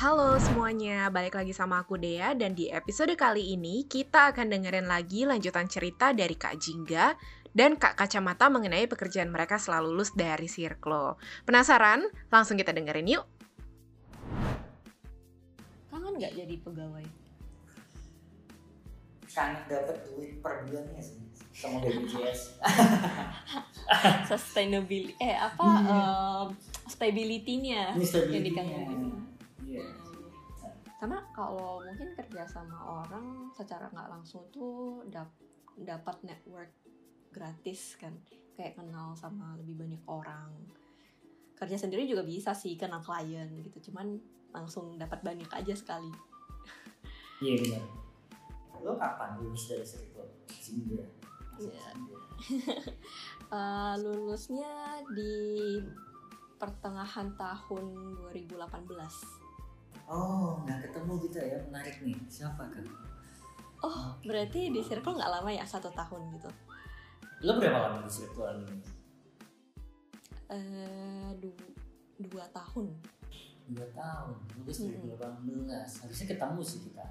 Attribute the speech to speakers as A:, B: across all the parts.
A: Halo semuanya, balik lagi sama aku Dea dan di episode kali ini kita akan dengerin lagi lanjutan cerita dari Kak Jingga dan Kak Kacamata mengenai pekerjaan mereka setelah lulus dari Sirklo. Penasaran? Langsung kita dengerin yuk.
B: Kangen nggak jadi pegawai?
C: kangen dapat duit per bulannya sih sama BPJS
B: Sustainability, eh apa
C: Iya.
B: em, stability-nya
C: Ini stability-nya.
B: yang dikangenin.
C: Iya.
B: Karena kalau mungkin kerja sama orang secara nggak langsung tuh dap- dapat network gratis kan, kayak kenal sama lebih banyak orang. Kerja sendiri juga bisa sih kenal klien gitu, cuman langsung dapat banyak aja sekali.
C: iya benar lo kapan lulus dari Jingga
B: Iya. Eh, lulusnya di pertengahan tahun 2018.
C: Oh nggak ketemu gitu ya menarik nih. Siapa kan?
B: Oh, berarti di circle nggak lama ya? Satu tahun gitu?
C: lo berapa lama di Sirklo ini?
B: Eh, du- dua tahun.
C: dua tahun? Lulus
B: Hmm.
C: 2018 harusnya ketemu sih kita.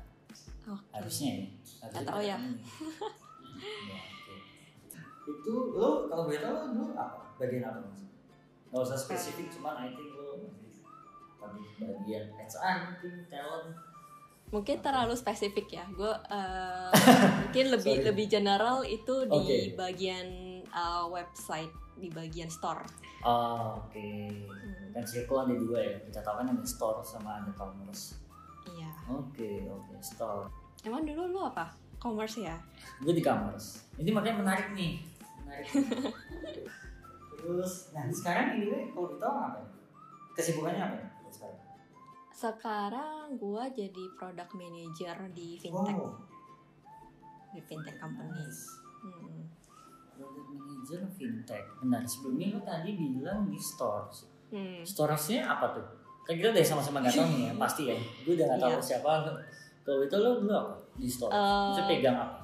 B: Oh,
C: harusnya ya. Harusnya kita
B: ya.
C: Ya, itu lo kalau boleh tahu lo dulu apa? Bagian apa nggak usah spesifik cuman I think lo bagian HR mungkin talent
B: mungkin terlalu spesifik ya. Gue eh, mungkin lebih
C: Sorry.
B: lebih general itu di bagian eh, website, di bagian store.
C: Oh, oke. Dan circle ada dua ya. Kita tahu kan ada store sama ada commerce.
B: Iya.
C: Oke, oke, store.
B: Emang dulu lu apa? Commerce ya?
C: Gue di commerce. Ini makanya menarik nih. Menarik. Terus, nah sekarang ini kalau kita apa? Kesibukannya apa? Sekarang.
B: Gue jadi product manager di fintech,
C: Wow.
B: di fintech company.
C: Nice.
B: Hmm.
C: Product manager fintech. Benar. Sebelumnya lo tadi bilang di store.
B: Hmm.
C: Store-nya apa tuh? Kan kita udah sama-sama nggak tahu nih ya, pasti ya. Gue udah nggak tahu
B: Iya.
C: siapa. Kalau itu lo dulu apa di store?
B: Eh,
C: Bisa pegang apa?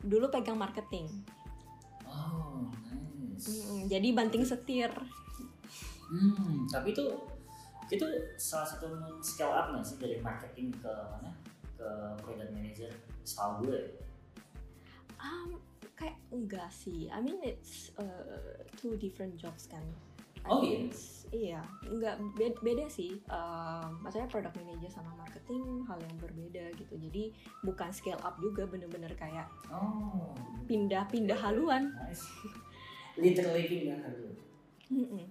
B: Dulu pegang marketing.
C: Oh, nice.
B: Hmm, jadi banting setir.
C: Hmm, tapi itu itu salah satu scale up nggak sih dari marketing ke mana? Ke product manager. Setahu gue.
B: Um, kayak enggak sih. I mean it's uh, two different jobs kan. I
C: Oh, iya?
B: Iya, enggak beda, beda sih. Um, maksudnya product manager sama marketing hal yang berbeda gitu. Jadi bukan scale up juga bener-bener kayak
C: Oh,
B: pindah-pindah haluan.
C: nice. Literally pindah dulu.
B: Mm-mm.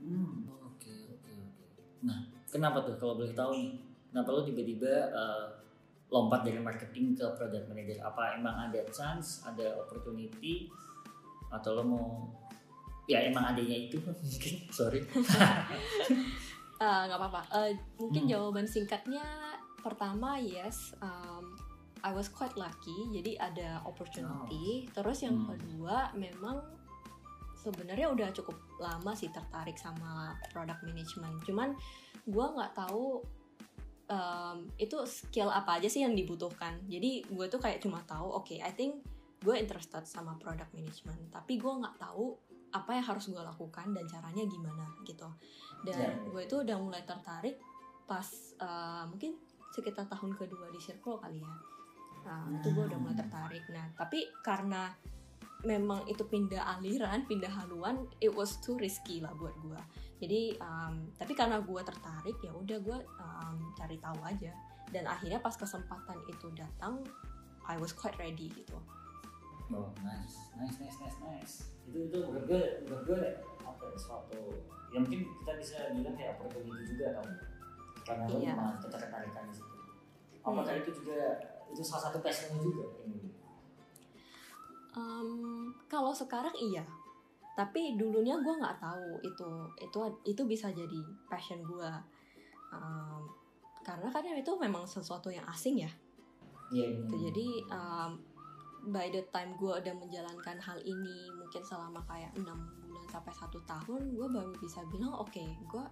C: Hmm, oke oke oke. Nah, kenapa tuh kalau boleh tahu nih? Kenapa lo tiba-tiba uh, lompat dari marketing ke product manager? Apa emang ada chance, ada opportunity, atau lo mau ya emang adanya itu mungkin sorry
B: Eh, nggak apa-apa. Eh, mungkin
C: Hmm.
B: jawaban singkatnya pertama yes, um, I was quite lucky. Jadi ada opportunity. Terus yang
C: Hmm.
B: kedua memang sebenarnya udah cukup lama sih tertarik sama product management. Cuman gue nggak tahu um, itu skill apa aja sih yang dibutuhkan. Jadi gue tuh kayak cuma tahu, oke, I think gue interested sama product management. Tapi gue nggak tahu apa yang harus gue lakukan dan caranya gimana gitu dan
C: Ya.
B: gue itu udah mulai tertarik pas uh, mungkin sekitar tahun kedua di circle kali ya nah, itu gue udah mulai tertarik nah tapi karena memang itu pindah aliran pindah haluan it was too risky lah buat gue jadi um, tapi karena gue tertarik ya udah gue um, cari tahu aja dan akhirnya pas kesempatan itu datang I was quite ready gitu
C: Oh, nice, nice, nice, nice, nice. Itu itu menurut gue, menurut gue apa ya, suatu yang mungkin kita bisa bilang kayak opportunity juga kan. Karena lo
B: Iya.
C: memang ketertarikan di situ. Apakah
B: Hmm.
C: itu juga itu salah satu passion juga ini?
B: Um, kalau sekarang iya, tapi dulunya gue nggak tahu itu itu itu bisa jadi passion gue. Um, karena kadang itu memang sesuatu yang asing ya.
C: Iya.
B: Gitu. Jadi um, by the time gue udah menjalankan hal ini mungkin selama kayak enam bulan sampai satu tahun, gue baru bisa bilang oke, gue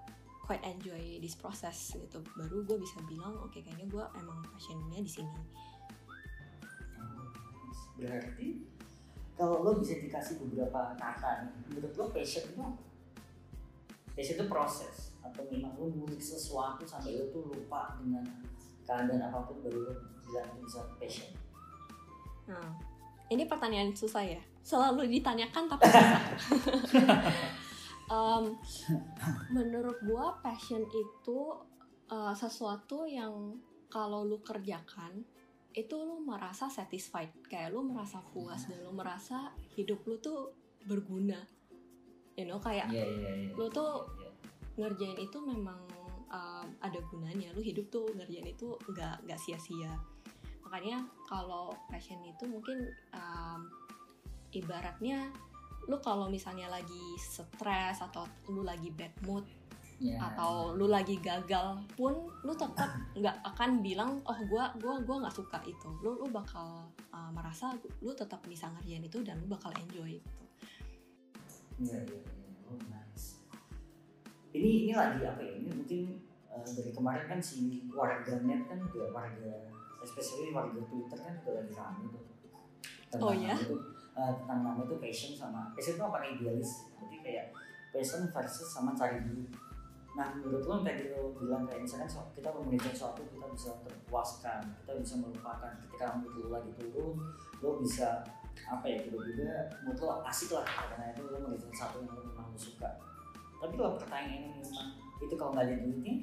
B: quite enjoy this process gitu. Baru gue bisa bilang oke kayaknya gue emang passionnya di sini.
C: Berarti kalau lo bisa dikasih beberapa kata nih, menurut lo passion itu apa? passion itu proses atau memang lu ngulik sesuatu sampai lu tuh lupa dengan keadaan apa pun baru lu bilang itu bisa passion
B: Nah, ini pertanyaan susah ya. Selalu ditanyakan tapi susah. Em, menurut gua passion itu uh, sesuatu yang kalau lu kerjakan itu lu merasa satisfied, kayak lu merasa puas dan lu merasa hidup lu tuh berguna. You know, kayak
C: iya iya iya
B: Lu tuh-
C: Iya.
B: ngerjain itu memang um, ada gunanya lu hidup tuh ngerjain itu nggak nggak sia-sia makanya kalau passion itu mungkin um, ibaratnya lu kalau misalnya lagi stres atau lu lagi bad mood
C: Iya.
B: atau lu lagi gagal pun lu tetap nggak akan bilang oh gua gua gua nggak suka itu lu lu bakal uh, merasa lu tetap bisa ngerjain itu dan lu bakal enjoy gitu
C: Iya iya iya. Oh nice. Ini ini lagi apa ya? Ini mungkin eh, dari kemarin kan si warganet kan juga warga, especially warga Twitter kan juga lagi rame tuh. Tentang
B: Oh, ya?
C: nama Itu, eh, tentang nama itu passion sama passion itu apa idealis? Jadi kayak passion versus sama cari dulu. Nah menurut lo tadi lo bilang kayak misalkan so- kita mengerjakan sesuatu kita bisa terpuaskan, kita bisa melupakan ketika mood lo lagi turun, lo bisa apa ya tiba-tiba mood lo asik lah karena itu lo mengerjakan satu yang lo memang lo suka tapi kalau pertanyaannya memang itu kalau nggak ada duitnya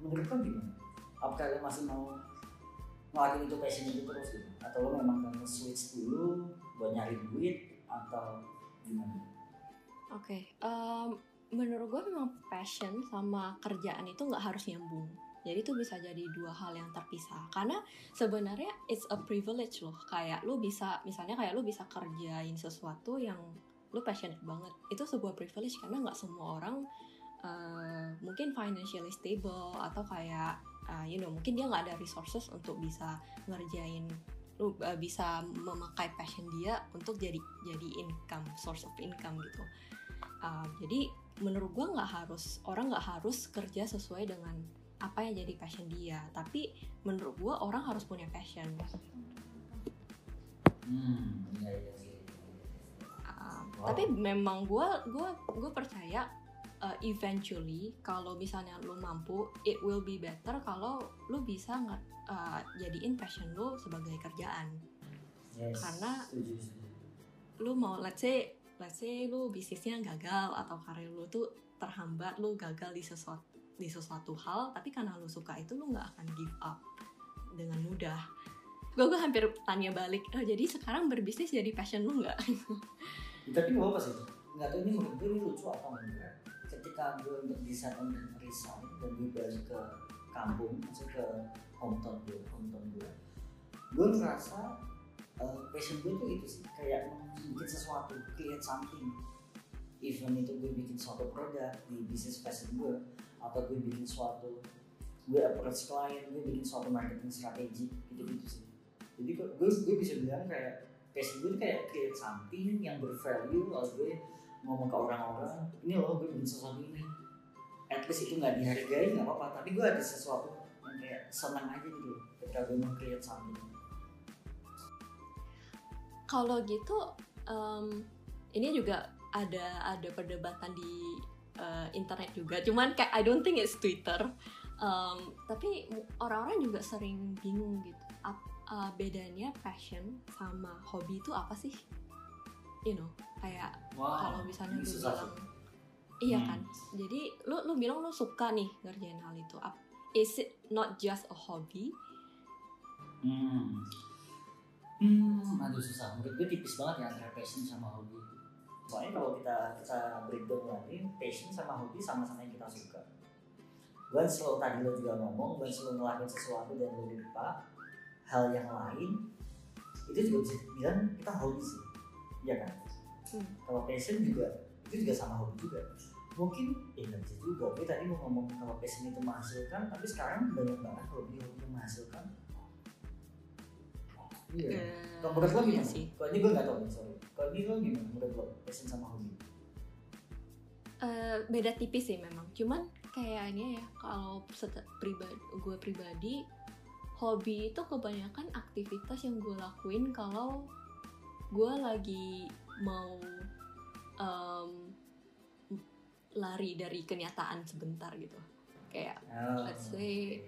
C: menurut lo gimana? apakah lo masih mau ngelakuin itu passion itu terus gitu atau lo memang akan switch dulu buat nyari duit atau gimana?
B: Oke, em, menurut gue memang passion sama kerjaan itu nggak harus nyambung. Jadi itu bisa jadi dua hal yang terpisah. Karena sebenarnya it's a privilege loh. Kayak lu bisa, misalnya kayak lu bisa kerjain sesuatu yang lu passionate banget. Itu sebuah privilege karena nggak semua orang eh, mungkin financially stable atau kayak eh, you know mungkin dia nggak ada resources untuk bisa ngerjain lu eh, bisa memakai passion dia untuk jadi jadi income source of income gitu. Uh, jadi menurut gua nggak harus orang nggak harus kerja sesuai dengan apa yang jadi passion dia tapi menurut gua orang harus punya passion
C: Hmm, iya iya iya.
B: Uh,
C: Wow.
B: tapi memang gua gua gua percaya uh, eventually kalau misalnya lu mampu it will be better kalau lu bisa nggak uh, jadiin passion lu sebagai kerjaan
C: Yes,
B: Karena- lu mau let's say let's say lu bisnisnya gagal atau karir lu tuh terhambat lu gagal di sesuatu di sesuatu hal tapi karena lu suka itu lu nggak akan give up dengan mudah. Gue gue hampir tanya balik oh, jadi sekarang berbisnis jadi passion lu nggak?
C: Tapi nggak apa sih nggak tahu ini menurut gue lucu atau enggak. Ketika gue desain untuk resign dan gue balik ke kampung maksudnya ke hometown gue hometown gue gue ngerasa uh, passion gue tuh itu sih kayak bikin sesuatu create something. Even itu gue bikin suatu produk di bisnis passion gue atau gue bikin suatu gue approach klien gue bikin suatu marketing strategi gitu-gitu sih. Jadi gue gue bisa bilang kayak passion gue kayak create something yang bervalue lalu gue ngomong ke orang-orang ini loh gue bikin sesuatu ini. At least itu nggak dihargai nggak apa-apa tapi gue ada sesuatu yang kayak senang aja gitu ketika gue mau create something
B: kalau gitu em, ini juga ada ada perdebatan di eh, internet juga. Cuman kayak I don't think it's Twitter. Em, tapi orang-orang juga sering bingung gitu. Ap- eh, bedanya passion sama hobi itu apa sih? You know kayak kalau misalnya lu bilang iya
C: Hmm.
B: kan? Jadi lu lu bilang lu suka nih ngerjain hal itu. Ap- is it not just a hobby?
C: Hmm. Hmm, aduh susah. Menurut gue tipis banget ya antara passion sama hobi. Soalnya kalau kita kita breakdown lagi, passion sama hobi sama-sama yang kita suka. Once lo tadi lo juga ngomong, once lo ngelakuin sesuatu dan lo lupa hal yang lain, itu juga bisa dibilang kita hobi sih. Iya kan?
B: Hmm.
C: Kalau passion juga, itu juga sama hobi juga. Mungkin, ya nggak bisa juga. Gue tadi mau ngomong kalau passion itu menghasilkan, tapi sekarang banyak banget hobi-hobi yang menghasilkan. Iya. Kalau menurut lo
B: iya sih
C: Kalau ini gue gak tau nih, sorry. Kalau ini lo gimana menurut lo? Passion sama hobi?
B: Eh, beda tipis sih memang cuman kayaknya ya kalau pribadi gue pribadi hobi itu kebanyakan aktivitas yang gue lakuin kalau gue lagi mau em, lari dari kenyataan sebentar gitu kayak
C: Oh,
B: let's say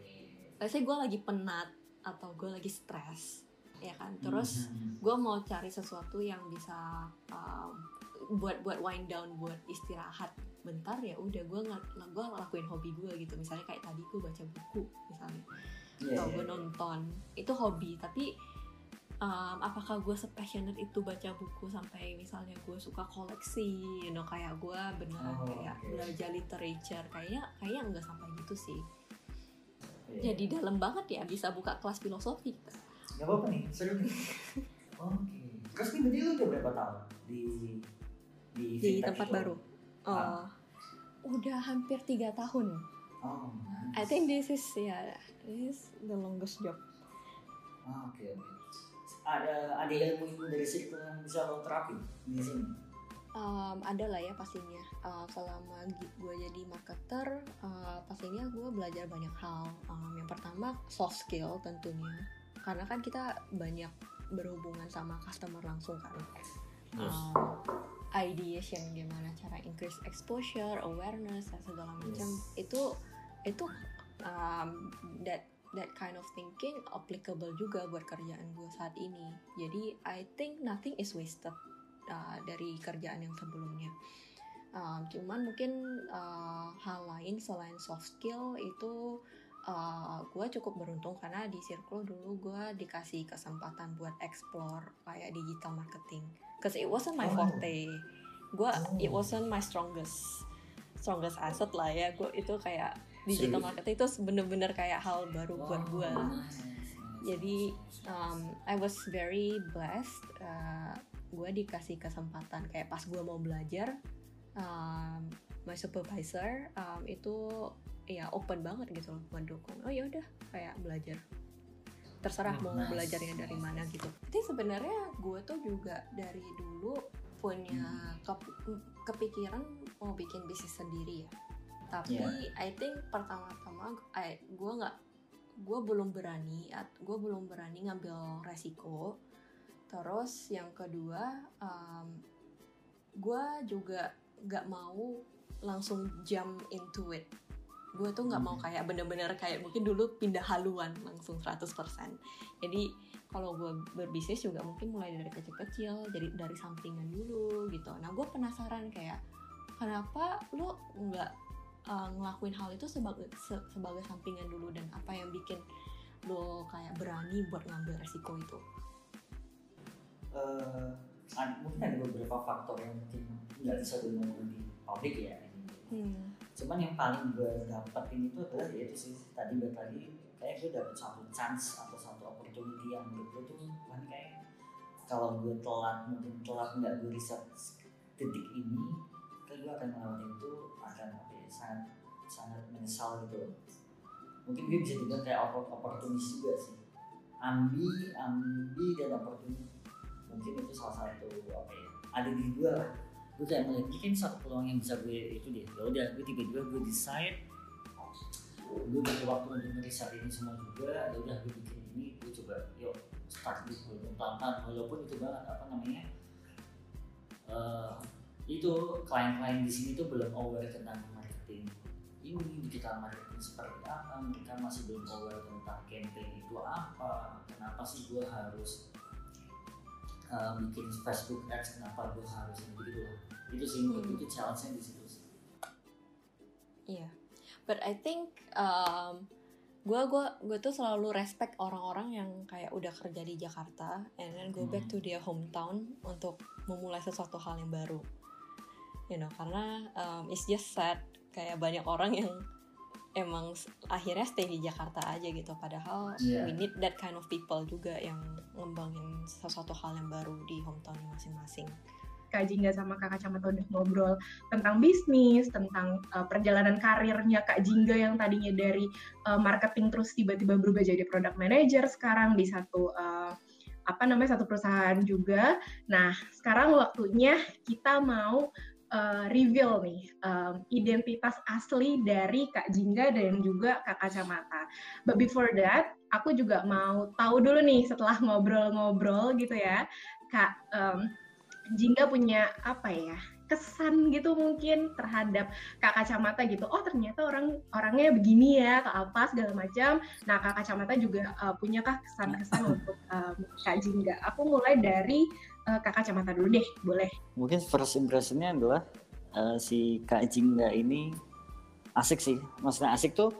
B: let's say gue lagi penat atau gue lagi stres ya kan terus
C: Mhm.
B: gue mau cari sesuatu yang bisa um, buat buat wind down buat istirahat bentar ya udah gue nggak gue lakuin hobi gue gitu misalnya kayak tadi gue baca buku misalnya
C: Iya,
B: atau
C: iya,
B: gue
C: iya.
B: nonton itu hobi tapi um, apakah gue sepassionate itu baca buku sampai misalnya gue suka koleksi you know kayak gue beneran
C: Oh,
B: kayak
C: oke.
B: belajar literature kayaknya kayaknya nggak sampai gitu sih
C: Iya.
B: jadi dalam banget ya bisa buka kelas filosofi
C: Gak apa-apa nih, seru nih. Oke. Terus nih berarti lu udah berapa tahun di di,
B: di tempat
C: itu?
B: baru
C: Ah.
B: Oh, udah hampir tiga tahun
C: Oh,
B: I think this is ya this is the longest job
C: Ah, Oke oke. Ada ada ilmu-ilmu dari circle yang bisa lo terapin di sini.
B: um, ada lah ya pastinya Uh, selama gue jadi marketer uh, pastinya gue belajar banyak hal Um, yang pertama soft skill tentunya karena kan kita banyak berhubungan sama customer langsung kan.
C: Yes.
B: um, ideation gimana cara increase exposure awareness dan segala macam.
C: Yes.
B: itu itu um, that that kind of thinking applicable juga buat kerjaan gue saat ini. Jadi I think nothing is wasted uh, dari kerjaan yang sebelumnya. Um, cuman mungkin uh, hal lain selain soft skill itu uh, gue cukup beruntung karena di Circle dulu gue dikasih kesempatan buat explore kayak digital marketing. Cause it wasn't my
C: Oh.
B: forte. Gue it
C: Oh.
B: wasn't my strongest strongest asset lah ya. Gue itu kayak digital marketing itu bener-bener kayak hal baru buat gue Jadi, um, I was very blessed uh, gue dikasih kesempatan kayak pas gue mau belajar um, my supervisor um, itu ya open banget gitu loh mendukung. Oh ya udah kayak belajar. Terserah mau
C: Nice,
B: belajarnya dari mana gitu. Jadi sebenarnya gue tuh juga dari dulu punya kep- kepikiran mau bikin bisnis sendiri ya. Tapi
C: Yeah.
B: I think pertama-tama gue nggak gue belum berani gue belum berani ngambil resiko. Terus yang kedua um, gue juga nggak mau langsung jump into it gue tuh nggak mau
C: Hmm.
B: kayak bener-bener kayak mungkin dulu pindah haluan langsung 100% jadi kalau gue berbisnis juga mungkin mulai dari kecil-kecil jadi dari sampingan dulu gitu nah gue penasaran kayak kenapa lu nggak uh, ngelakuin hal itu sebagai se- sebagai sampingan dulu dan apa yang bikin lo kayak berani buat ngambil resiko itu
C: ad- mungkin ada beberapa faktor yang mungkin nggak bisa gue di publik ya.
B: hmm.
C: Cuman yang paling gue dapetin itu adalah ya itu sih tadi balik lagi kayak gue dapet satu chance atau satu opportunity yang menurut gue tuh kan kayak kalau gue telat mungkin telat nggak gue riset detik ini kayak gue akan ngelawan itu akan apa ya sangat sangat menyesal gitu. Mungkin gue bisa juga kayak oppor- opportunity juga sih. Ambi ambi dan opportunity. Mungkin itu salah satu apa ya ada di gue lah gue kayak melihat ini kan satu peluang yang bisa gue itu deh ya udah gue tiba-tiba gue decide gue butuh waktu untuk ngeriset ini semua juga ya udah gue bikin ini gue coba yuk start dulu pelan-pelan. Walaupun itu banget apa namanya eh, itu klien-klien di sini tuh belum aware tentang marketing ini digital marketing seperti apa mereka masih belum aware tentang campaign itu apa kenapa sih gue harus uh, bikin Facebook Ads kenapa gue harus gitu loh itu sih menurut
B: Hmm.
C: itu challenge-nya di situ sih
B: Iya, but I think um, gue gua gue tuh selalu respect orang-orang yang kayak udah kerja di Jakarta and then go back
C: Hmm.
B: to their hometown untuk memulai sesuatu hal yang baru. You know, karena um, it's just sad kayak banyak orang yang emang akhirnya stay di Jakarta aja gitu. Padahal
C: Iya.
B: we need that kind of people juga yang ngembangin sesuatu hal yang baru di hometown masing-masing.
A: Kak Jingga sama Kak Kacamata udah ngobrol tentang bisnis, tentang uh, perjalanan karirnya Kak Jingga yang tadinya dari uh, marketing terus tiba-tiba berubah jadi product manager sekarang di satu uh, apa namanya satu perusahaan juga. Nah, sekarang waktunya kita mau uh, reveal nih um, identitas asli dari Kak Jingga dan juga Kak Kacamata. But before that, aku juga mau tahu dulu nih setelah ngobrol-ngobrol gitu ya, Kak um, Jingga punya apa ya kesan gitu mungkin terhadap kak kacamata gitu. Oh ternyata orang orangnya begini ya atau apa segala macam. Nah kak kacamata juga uh, punyakah kesan-kesan untuk um, kak Jingga? Aku mulai dari uh, kak kacamata dulu deh boleh.
C: Mungkin first impressionnya adalah uh, si kak Jingga ini asik sih. Maksudnya asik tuh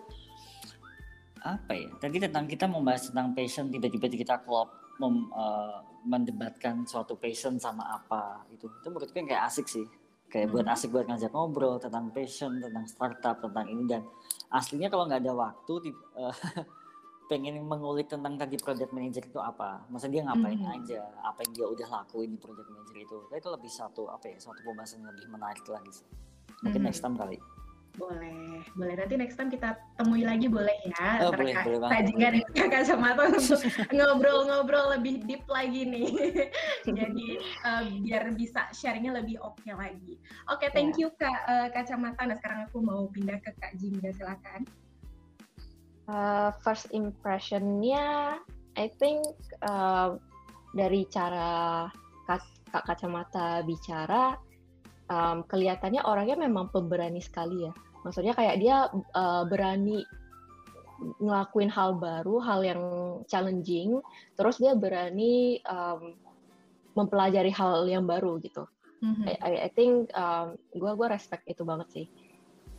C: apa ya? Tadi tentang kita membahas tentang passion tiba-tiba kita klop mem, uh, mendebatkan suatu passion sama apa itu itu menurutku kayak asik sih. Kayak buat hmm. asik buat ngajak ngobrol tentang passion tentang startup tentang ini. Dan aslinya kalau nggak ada waktu uh, pengen mengulik tentang tadi project manager itu apa masa dia ngapain mm -hmm. aja apa yang dia udah lakuin di project manager itu itu lebih satu apa ya satu pembahasan yang lebih menarik lagi sih mungkin mm -hmm. next time kali
A: boleh, boleh. Nanti next time kita temui lagi boleh ya.
C: Oh, boleh, boleh
A: banget. Dan kacamata untuk ngobrol-ngobrol lebih deep lagi nih. Jadi uh, biar bisa sharingnya lebih oke okay lagi. Oke, okay, thank you Kak uh, Kacamata. Nah sekarang aku mau pindah ke Kak Jingga, silakan.
D: Uh, first impressionnya, I think uh, dari cara Kak, Kak Kacamata bicara, um, kelihatannya orangnya memang pemberani sekali ya maksudnya kayak dia uh, berani ngelakuin hal baru, hal yang challenging, terus dia berani um, mempelajari hal yang baru gitu. Mm-hmm. I, I think um, gue gue respect itu banget sih.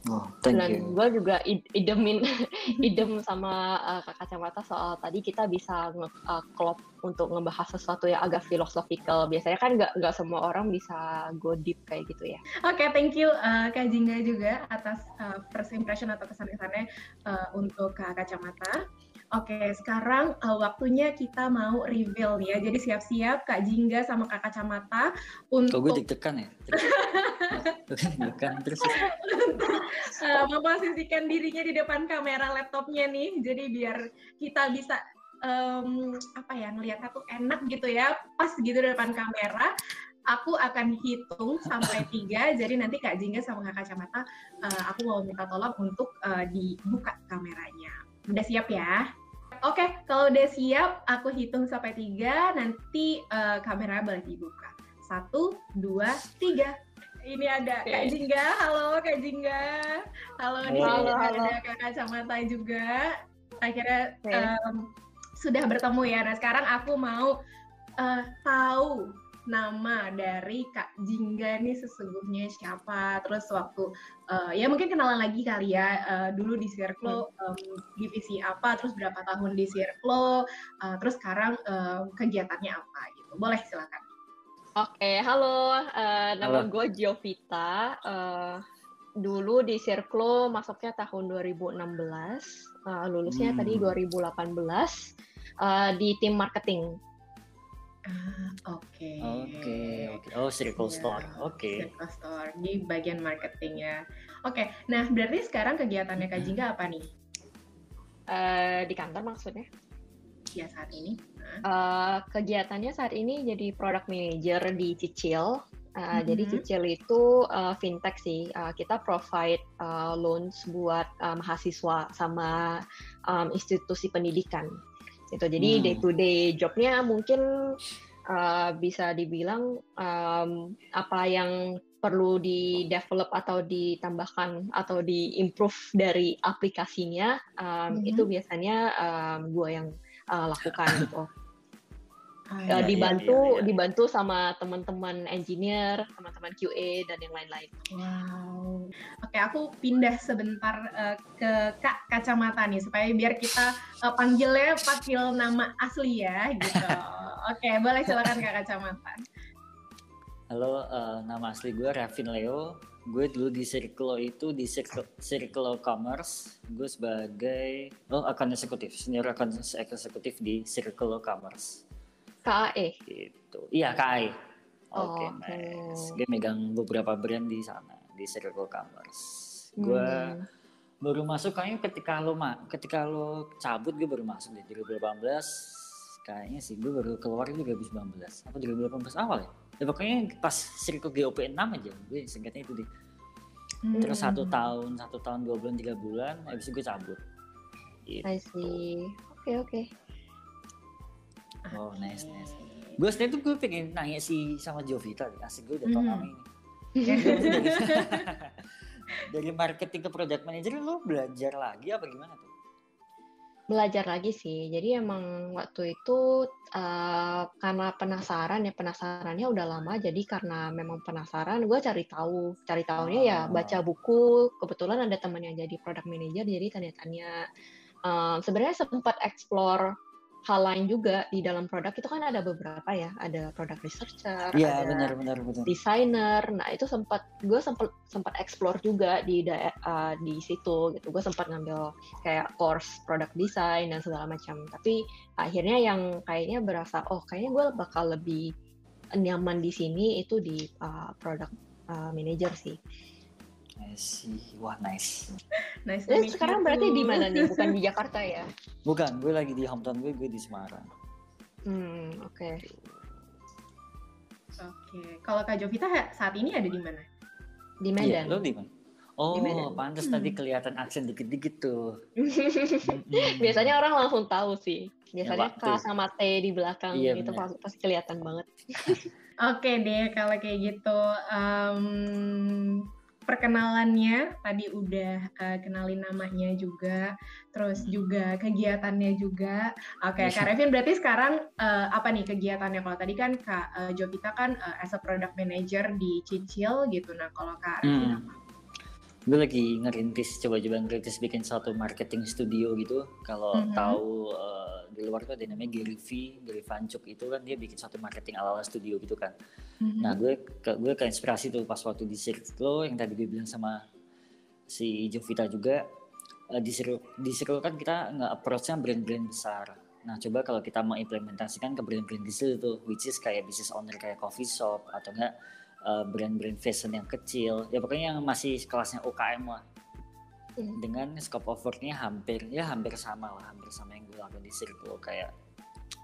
C: Oh, thank
D: Dan gue juga idemin idem sama uh, kakak kacamata soal tadi kita bisa nge-klop uh, untuk ngebahas sesuatu yang agak philosophical. Biasanya kan nggak nggak semua orang bisa go deep kayak gitu ya.
A: Oke, okay, thank you uh, Kak Jingga juga atas uh, first impression atau kesan-kesannya uh, untuk Kak Kacamata. Oke, sekarang uh, waktunya kita mau reveal nih ya. Jadi siap-siap Kak Jingga sama Kak Kacamata untuk...
C: Kok gue deg-degan ya? deg-degan terus.
A: uh, memposisikan dirinya di depan kamera laptopnya nih. Jadi biar kita bisa um, apa ya ngelihatnya tuh enak gitu ya. Pas gitu di depan kamera aku akan hitung sampai tiga. Jadi nanti Kak Jingga sama Kak Kacamata, uh, aku mau minta tolong untuk uh, dibuka kameranya. Udah siap ya? Oke, okay, kalau udah siap, aku hitung sampai tiga, nanti uh, kamera boleh dibuka. Satu, dua, tiga. Ini ada okay. Kak Jingga, halo Kak Jingga. Halo, di sini ada Kak Kacamata juga. Akhirnya okay. um, sudah bertemu ya. Nah sekarang aku mau uh, tahu nama dari Kak Jingga nih sesungguhnya siapa terus waktu uh, ya mungkin kenalan lagi kali ya uh, dulu di Circle um, divisi apa terus berapa tahun di Circle uh, terus sekarang uh, kegiatannya apa gitu boleh silakan
D: Oke, okay, halo, uh, nama gue Giovita. Uh, dulu di Circle masuknya tahun 2016, uh, lulusnya hmm. tadi 2018 uh, di tim marketing.
A: Oke.
C: Oke, oke. Oh, Circle ya, Store. Oke. Okay.
A: Circle Store di bagian marketing ya. Oke. Nah, berarti sekarang kegiatannya Kak Jingga apa nih?
D: Uh, di kantor maksudnya?
A: Ya, saat ini.
D: Uh, kegiatannya saat ini jadi product manager di Cicil. Uh, mm-hmm. Jadi Cicil itu uh, fintech sih. Uh, kita provide uh, loans buat uh, mahasiswa sama um, institusi pendidikan itu jadi hmm. day to day jobnya mungkin uh, bisa dibilang um, apa yang perlu di develop atau ditambahkan atau di improve dari aplikasinya um, hmm. itu biasanya um, gue yang uh, lakukan gitu Ah, iya, dibantu iya, iya, iya. dibantu sama teman-teman engineer, teman-teman QA dan yang lain-lain.
A: Wow. Oke, aku pindah sebentar uh, ke Kak Kacamata nih supaya biar kita uh, panggilnya panggil nama asli ya gitu. Oke, boleh silakan Kak Kacamata.
C: Halo, uh, nama asli gue Ravin Leo. Gue dulu di Circle itu di Circle, Circle Commerce. Gue sebagai oh akan eksekutif, senior akan eksekutif di Circle Commerce.
D: KAE
C: gitu. Iya KAE oke okay, oh, nice. Dia megang beberapa brand di sana di Circle Commerce. Gue hmm. baru masuk kayaknya ketika lo ma ketika lo cabut gue baru masuk di 2018 kayaknya sih gue baru keluar juga 2019 apa 2018 awal ya ya pokoknya pas Circle GOP 6 aja gue singkatnya itu deh hmm. terus satu tahun satu tahun dua bulan tiga bulan habis itu gue cabut
D: gitu. I see oke okay, oke okay.
C: Oh nice nice. Gue sebenarnya tuh gue pengen nanya sih sama Jovita, asik gue udah tau mm. nama ini. dari, dari marketing ke product manager lu belajar lagi apa gimana tuh?
D: Belajar lagi sih. Jadi emang waktu itu uh, karena penasaran ya penasarannya udah lama. Jadi karena memang penasaran, gue cari tahu. Cari tahunya ya
C: Oh.
D: baca buku. Kebetulan ada teman yang jadi product manager, jadi tanya-tanya. Um, Sebenarnya sempat explore hal lain juga di dalam produk itu kan ada beberapa ya. Ada product researcher,
C: Iya
D: ada
C: benar benar benar.
D: desainer. Nah itu sempat gue sempat sempat explore juga di uh, di situ gitu. Gue sempat ngambil kayak course product design dan segala macam. Tapi akhirnya yang kayaknya berasa oh kayaknya gue bakal lebih nyaman di sini itu di uh, product uh, manager sih.
C: I see. Wah nice.
A: Nice you
D: sekarang berarti
A: too.
D: di mana nih? Bukan di Jakarta ya?
C: Bukan, gue lagi di hometown gue, gue di Semarang.
D: Hmm oke.
A: Oke, kalau Kak Jovita saat ini ada di mana?
D: Di
C: Iya,
D: Medan.
C: lo di mana? Oh,
D: Medan.
C: pantas
A: Hmm.
C: tadi kelihatan aksen dikit-dikit tuh.
D: Biasanya orang langsung tahu sih. Biasanya
C: waktu.
D: K sama T di belakang
C: Iya,
D: itu
C: benar.
D: pasti, pasti kelihatan banget.
A: Oke deh, kalau kayak gitu, em, perkenalannya tadi udah eh, kenalin namanya juga, terus juga kegiatannya juga. Oke,
C: Iya.
A: Kak Revin berarti sekarang eh, apa nih kegiatannya? Kalau tadi kan Kak eh, Jovita kan eh, as a product manager di Cicil gitu. Nah, kalau Kak Revin
C: Hmm.
A: apa?
C: Gue lagi ngerintis coba-coba ngerintis bikin satu marketing studio gitu kalau
A: Mhm.
C: tahu eh, di luar tuh ada namanya Gary V Gary Vaynerchuk itu kan dia bikin satu marketing ala-ala studio gitu kan
A: Mhm.
C: nah gue ke, gue keinspirasi tuh pas waktu di Circle yang tadi gue bilang sama si Jovita juga eh, di Circle di Circle kan kita nggak approach-nya brand-brand besar nah coba kalau kita mengimplementasikan ke brand-brand kecil tuh which is kayak business owner kayak coffee shop atau enggak brand-brand fashion yang kecil ya pokoknya yang masih kelasnya UKM lah
D: Hmm.
C: dengan scope of work-nya hampir ya hampir sama lah hampir sama yang gue lakukan di Circle kayak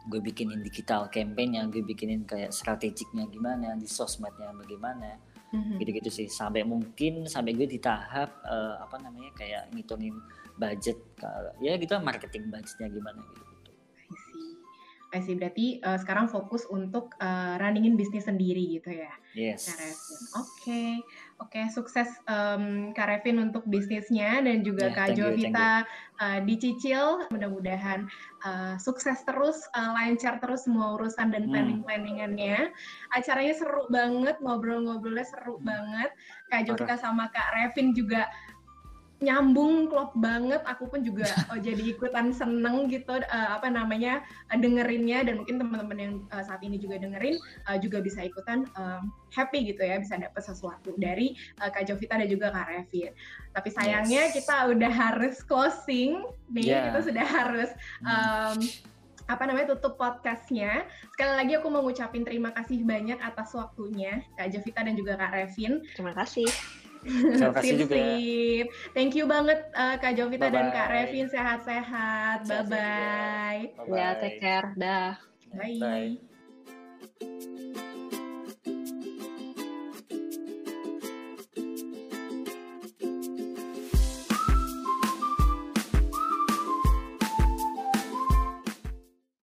C: gue bikinin digital campaign-nya gue bikinin kayak strategiknya gimana di sosmednya bagaimana
A: Mhm.
C: gitu-gitu sih sampai mungkin sampai gue di tahap eh, apa namanya kayak ngitungin budget ya gitu marketing budgetnya gimana gitu.
A: I see. Berarti eh, sekarang fokus untuk eh, runningin bisnis sendiri gitu ya.
C: yes
A: Kak Revin. Oke, oke sukses em, Kak Revin untuk bisnisnya dan juga
C: Ya,
A: Kak Jovita eh, dicicil. Mudah-mudahan eh, sukses terus, eh, lancar terus semua urusan dan
C: Hmm.
A: planning-planningannya. Acaranya seru banget, ngobrol-ngobrolnya seru banget. Kak Jovita sama Kak Revin juga nyambung klop banget aku pun juga oh, jadi ikutan seneng gitu eh, apa namanya eh, dengerinnya dan mungkin teman-teman yang eh, saat ini juga dengerin eh, juga bisa ikutan em, happy gitu ya bisa dapat sesuatu dari eh, Kak Jovita dan juga Kak Revin. Tapi sayangnya
C: Yes.
A: kita udah harus closing nih,
C: Yeah.
A: kita sudah harus em, apa namanya tutup podcastnya. Sekali lagi aku mau ngucapin terima kasih banyak atas waktunya Kak Jovita dan juga Kak Revin.
D: Terima kasih.
C: Terima kasih juga.
A: Thank you banget uh, Kak Jovita Bye-bye. dan Kak Revin sehat-sehat. Bye-bye.
D: Ya, take care. Dah.
A: Bye.
C: Bye.